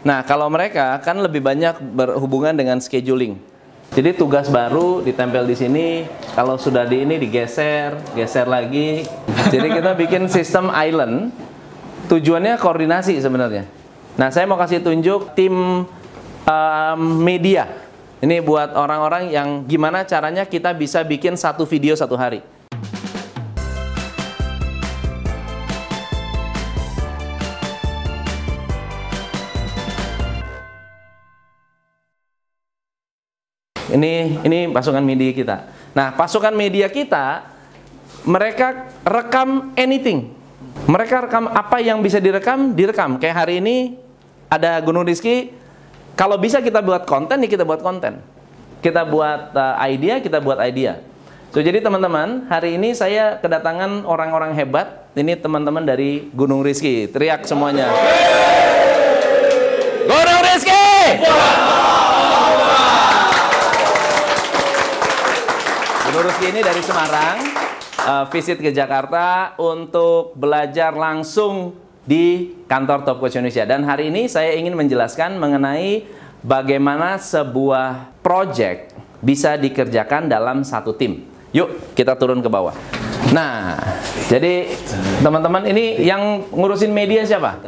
Nah, kalau mereka kan lebih banyak berhubungan dengan scheduling. Jadi tugas baru ditempel di sini, kalau sudah di ini digeser, geser lagi. Jadi kita bikin sistem island. Tujuannya koordinasi sebenarnya. Nah, saya mau kasih tunjuk tim um, media. Ini buat orang-orang yang gimana caranya kita bisa bikin satu video satu hari. Ini ini pasukan media kita. Nah, pasukan media kita mereka rekam anything. Mereka rekam apa yang bisa direkam, direkam. Kayak hari ini ada Gunung Rizki. Kalau bisa kita buat konten, ya kita buat konten. Kita buat uh, idea, kita buat idea. So jadi teman-teman, hari ini saya kedatangan orang-orang hebat. Ini teman-teman dari Gunung Rizki. Teriak semuanya. Gunung Rizki! Ini dari Semarang, uh, visit ke Jakarta untuk belajar langsung di kantor Top Coach Indonesia. Dan hari ini saya ingin menjelaskan mengenai bagaimana sebuah project bisa dikerjakan dalam satu tim. Yuk, kita turun ke bawah. Nah, jadi teman-teman ini yang ngurusin media siapa?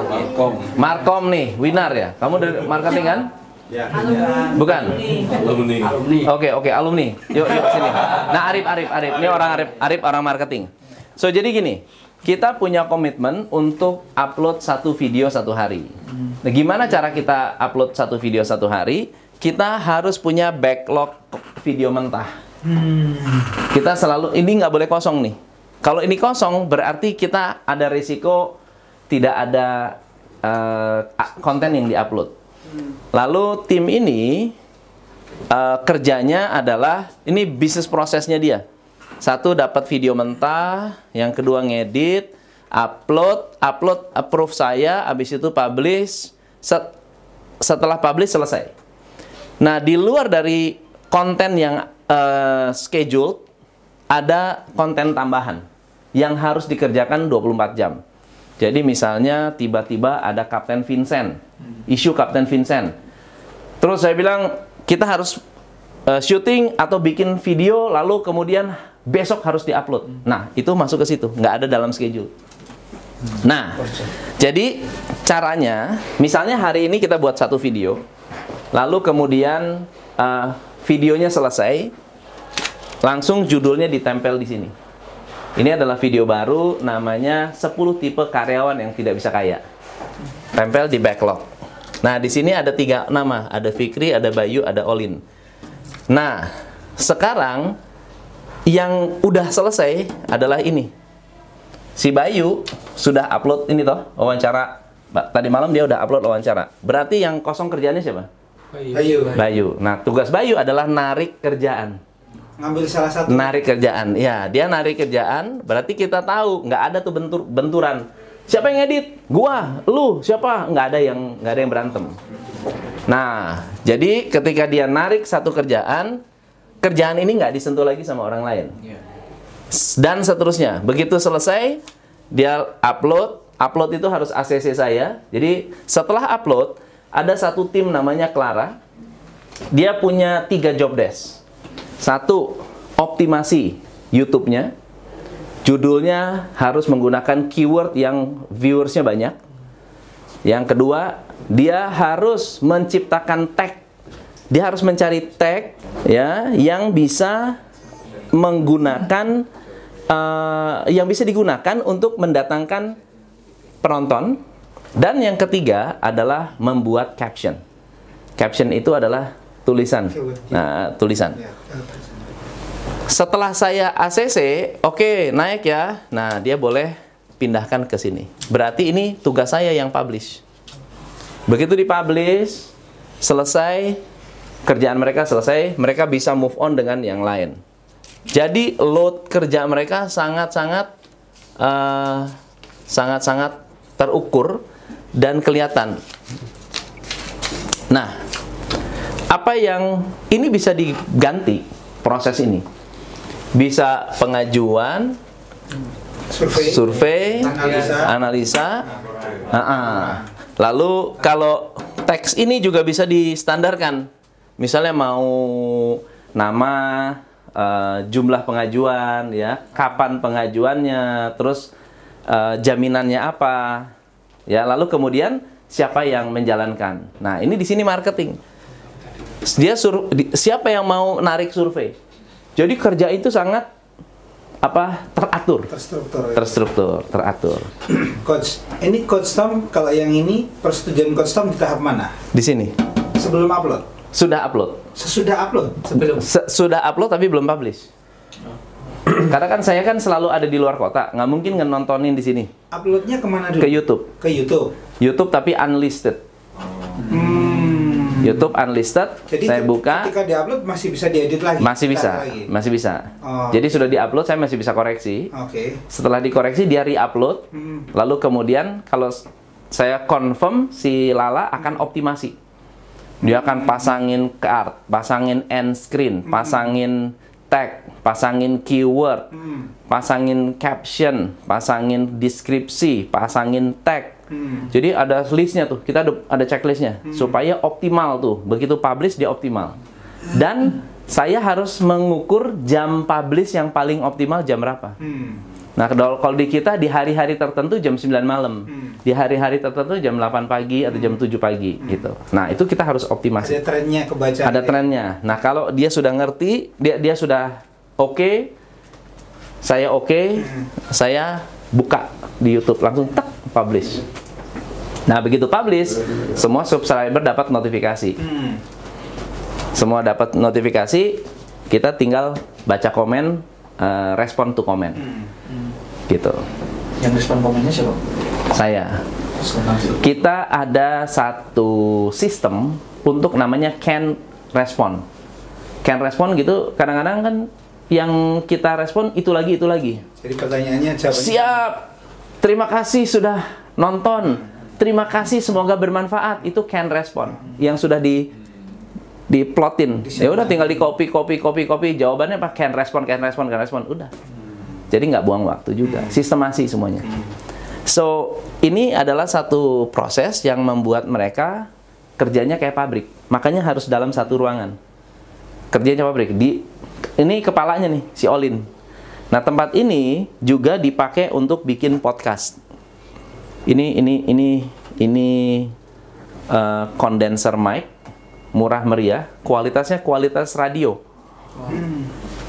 Markom. Markom nih, Winar ya. Kamu dari marketing kan? Ya. Bukan? Alumni. Oke oke alumni. Yuk yuk sini. Nah Arif Arif Arif ini orang Arif Arif orang marketing. So jadi gini, kita punya komitmen untuk upload satu video satu hari. Nah gimana cara kita upload satu video satu hari? Kita harus punya backlog video mentah. Kita selalu ini nggak boleh kosong nih. Kalau ini kosong berarti kita ada risiko tidak ada eh, konten yang diupload. Lalu tim ini uh, kerjanya adalah ini bisnis prosesnya dia. Satu dapat video mentah, yang kedua ngedit, upload, upload approve saya, habis itu publish. Set, setelah publish selesai. Nah, di luar dari konten yang uh, scheduled ada konten tambahan yang harus dikerjakan 24 jam. Jadi misalnya tiba-tiba ada Kapten Vincent, isu Kapten Vincent. Terus saya bilang kita harus uh, syuting atau bikin video lalu kemudian besok harus diupload. Nah itu masuk ke situ, nggak ada dalam schedule. Nah jadi caranya, misalnya hari ini kita buat satu video, lalu kemudian uh, videonya selesai, langsung judulnya ditempel di sini. Ini adalah video baru namanya 10 tipe karyawan yang tidak bisa kaya. Tempel di backlog. Nah, di sini ada tiga nama, ada Fikri, ada Bayu, ada Olin. Nah, sekarang yang udah selesai adalah ini. Si Bayu sudah upload ini toh, wawancara. Tadi malam dia udah upload wawancara. Berarti yang kosong kerjaannya siapa? Ayo. Bayu. Nah, tugas Bayu adalah narik kerjaan Ngambil salah satu. narik kerjaan. Ya, dia narik kerjaan, berarti kita tahu nggak ada tuh bentur benturan. Siapa yang edit? Gua, lu, siapa? Nggak ada yang nggak ada yang berantem. Nah, jadi ketika dia narik satu kerjaan, kerjaan ini nggak disentuh lagi sama orang lain. Dan seterusnya. Begitu selesai, dia upload. Upload itu harus ACC saya. Jadi setelah upload, ada satu tim namanya Clara. Dia punya tiga job desk. Satu, optimasi YouTube-nya. Judulnya harus menggunakan keyword yang viewersnya banyak. Yang kedua, dia harus menciptakan tag. Dia harus mencari tag ya yang bisa menggunakan uh, yang bisa digunakan untuk mendatangkan penonton. Dan yang ketiga adalah membuat caption. Caption itu adalah tulisan. Nah, tulisan. Ya. Setelah saya ACC, oke naik ya. Nah dia boleh pindahkan ke sini. Berarti ini tugas saya yang publish. Begitu dipublish, selesai kerjaan mereka selesai, mereka bisa move on dengan yang lain. Jadi load kerja mereka sangat-sangat uh, sangat-sangat terukur dan kelihatan. Nah, apa yang ini bisa diganti proses ini? Bisa pengajuan, Survei. survei, Analisa. analisa, Ha-ha. Lalu kalau teks ini juga bisa distandarkan. Misalnya mau nama, eh, jumlah pengajuan, ya, kapan pengajuannya, terus eh, jaminannya apa, ya. Lalu kemudian siapa yang menjalankan. Nah ini di sini marketing. Dia di- siapa yang mau narik survei. Jadi kerja itu sangat apa teratur, Terstruktur. ya. terstruktur, teratur. Coach, ini Coach Tom kalau yang ini persetujuan Coach Tom di tahap mana? Di sini Sebelum upload? sudah upload. Sesudah upload? Sebelum. Se- sudah upload tapi belum publish. Karena kan saya kan selalu ada di luar kota, nggak mungkin nontonin di sini Uploadnya ke mana dulu? ke YouTube. Ke YouTube. YouTube tapi unlisted. Hmm. YouTube unlisted. Jadi saya buka ketika diupload masih bisa diedit lagi? masih bisa, lagi? masih bisa. Oh. Jadi sudah diupload saya masih bisa koreksi. Oke. Setelah dikoreksi dia re-upload. Hmm. Lalu kemudian kalau saya confirm si Lala akan optimasi. Dia akan pasangin ke art, pasangin end screen, pasangin tag, pasangin keyword, Hmm. pasangin caption, pasangin deskripsi, pasangin tag. Hmm. Jadi ada listnya tuh, kita ada, ada checklistnya supaya optimal tuh. Begitu publish dia optimal. Dan saya harus mengukur jam publish yang paling optimal jam berapa. Hmm. Nah, kalau di kita di hari-hari tertentu jam 9 malam. Hmm. Di hari-hari tertentu jam 8 pagi atau jam 7 pagi gitu. Nah, itu kita harus optimasi. Ada trennya kebaca. Ada trennya. Nah, kalau dia sudah ngerti, dia dia sudah oke, saya oke, saya buka di YouTube langsung tak publish. Nah, begitu publish, semua subscriber dapat notifikasi. Hmm. Semua dapat notifikasi, kita tinggal baca komen, eh, respon to komen. Gitu. Yang respon komennya siapa? Saya. Kita ada satu sistem untuk namanya can respon. Can respon gitu kadang-kadang kan yang kita respon itu lagi itu lagi. Jadi pertanyaannya jawabannya. Siap. Terima kasih sudah nonton. Terima kasih semoga bermanfaat. Itu can respon yang sudah di diplotin. Ya udah tinggal di copy copy copy copy jawabannya apa? Can respon can respon can respon udah. Jadi nggak buang waktu juga. Sistemasi semuanya. So, ini adalah satu proses yang membuat mereka kerjanya kayak pabrik. Makanya harus dalam satu ruangan. Kerjanya pabrik. Di ini kepalanya nih si Olin. Nah, tempat ini juga dipakai untuk bikin podcast. Ini ini ini ini eh, condenser mic murah meriah, kualitasnya kualitas radio.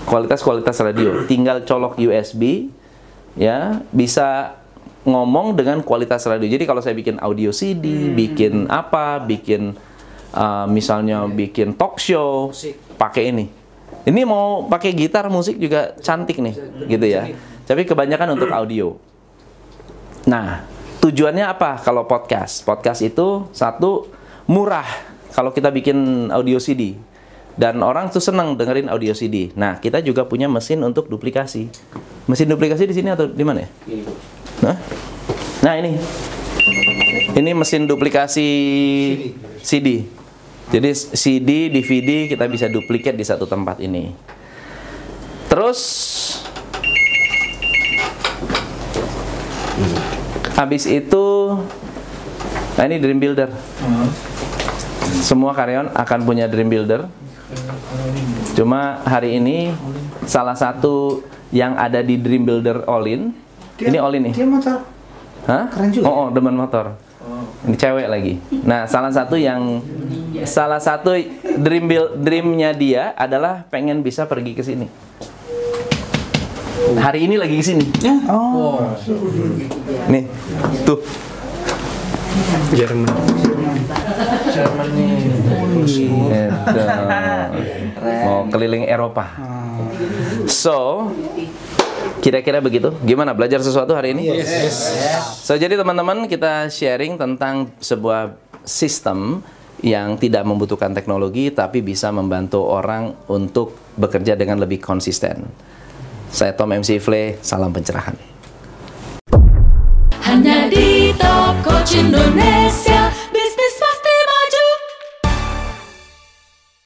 Kualitas kualitas radio. Tinggal colok USB ya, bisa ngomong dengan kualitas radio. Jadi kalau saya bikin audio CD, bikin apa, bikin uh, misalnya bikin talk show, pakai ini. Ini mau pakai gitar musik juga cantik nih, gitu ya. Tapi kebanyakan untuk audio. Nah, tujuannya apa kalau podcast? Podcast itu satu murah kalau kita bikin audio CD. Dan orang tuh senang dengerin audio CD. Nah, kita juga punya mesin untuk duplikasi. Mesin duplikasi di sini atau di mana ya? Hah? Nah, ini. Ini mesin duplikasi CD. Jadi CD, DVD kita bisa duplikat di satu tempat ini. Terus habis itu nah ini Dream Builder. Semua karyawan akan punya Dream Builder. Cuma hari ini salah satu yang ada di Dream Builder Olin. Dia- ini Olin nih. Dia motor. Hah? Keren juga. Oh, oh, demen motor. Ini cewek lagi. Nah, salah satu yang salah satu dream build dreamnya dia adalah pengen bisa pergi ke sini. Hari ini lagi ke sini. Oh. Nih, tuh. Jerman nih. Itu. Mau keliling Eropa. So, kira-kira begitu. Gimana belajar sesuatu hari ini? So, jadi teman-teman kita sharing tentang sebuah sistem yang tidak membutuhkan teknologi tapi bisa membantu orang untuk bekerja dengan lebih konsisten. Saya Tom MC Fle, salam pencerahan. Hanya di Top Coach Indonesia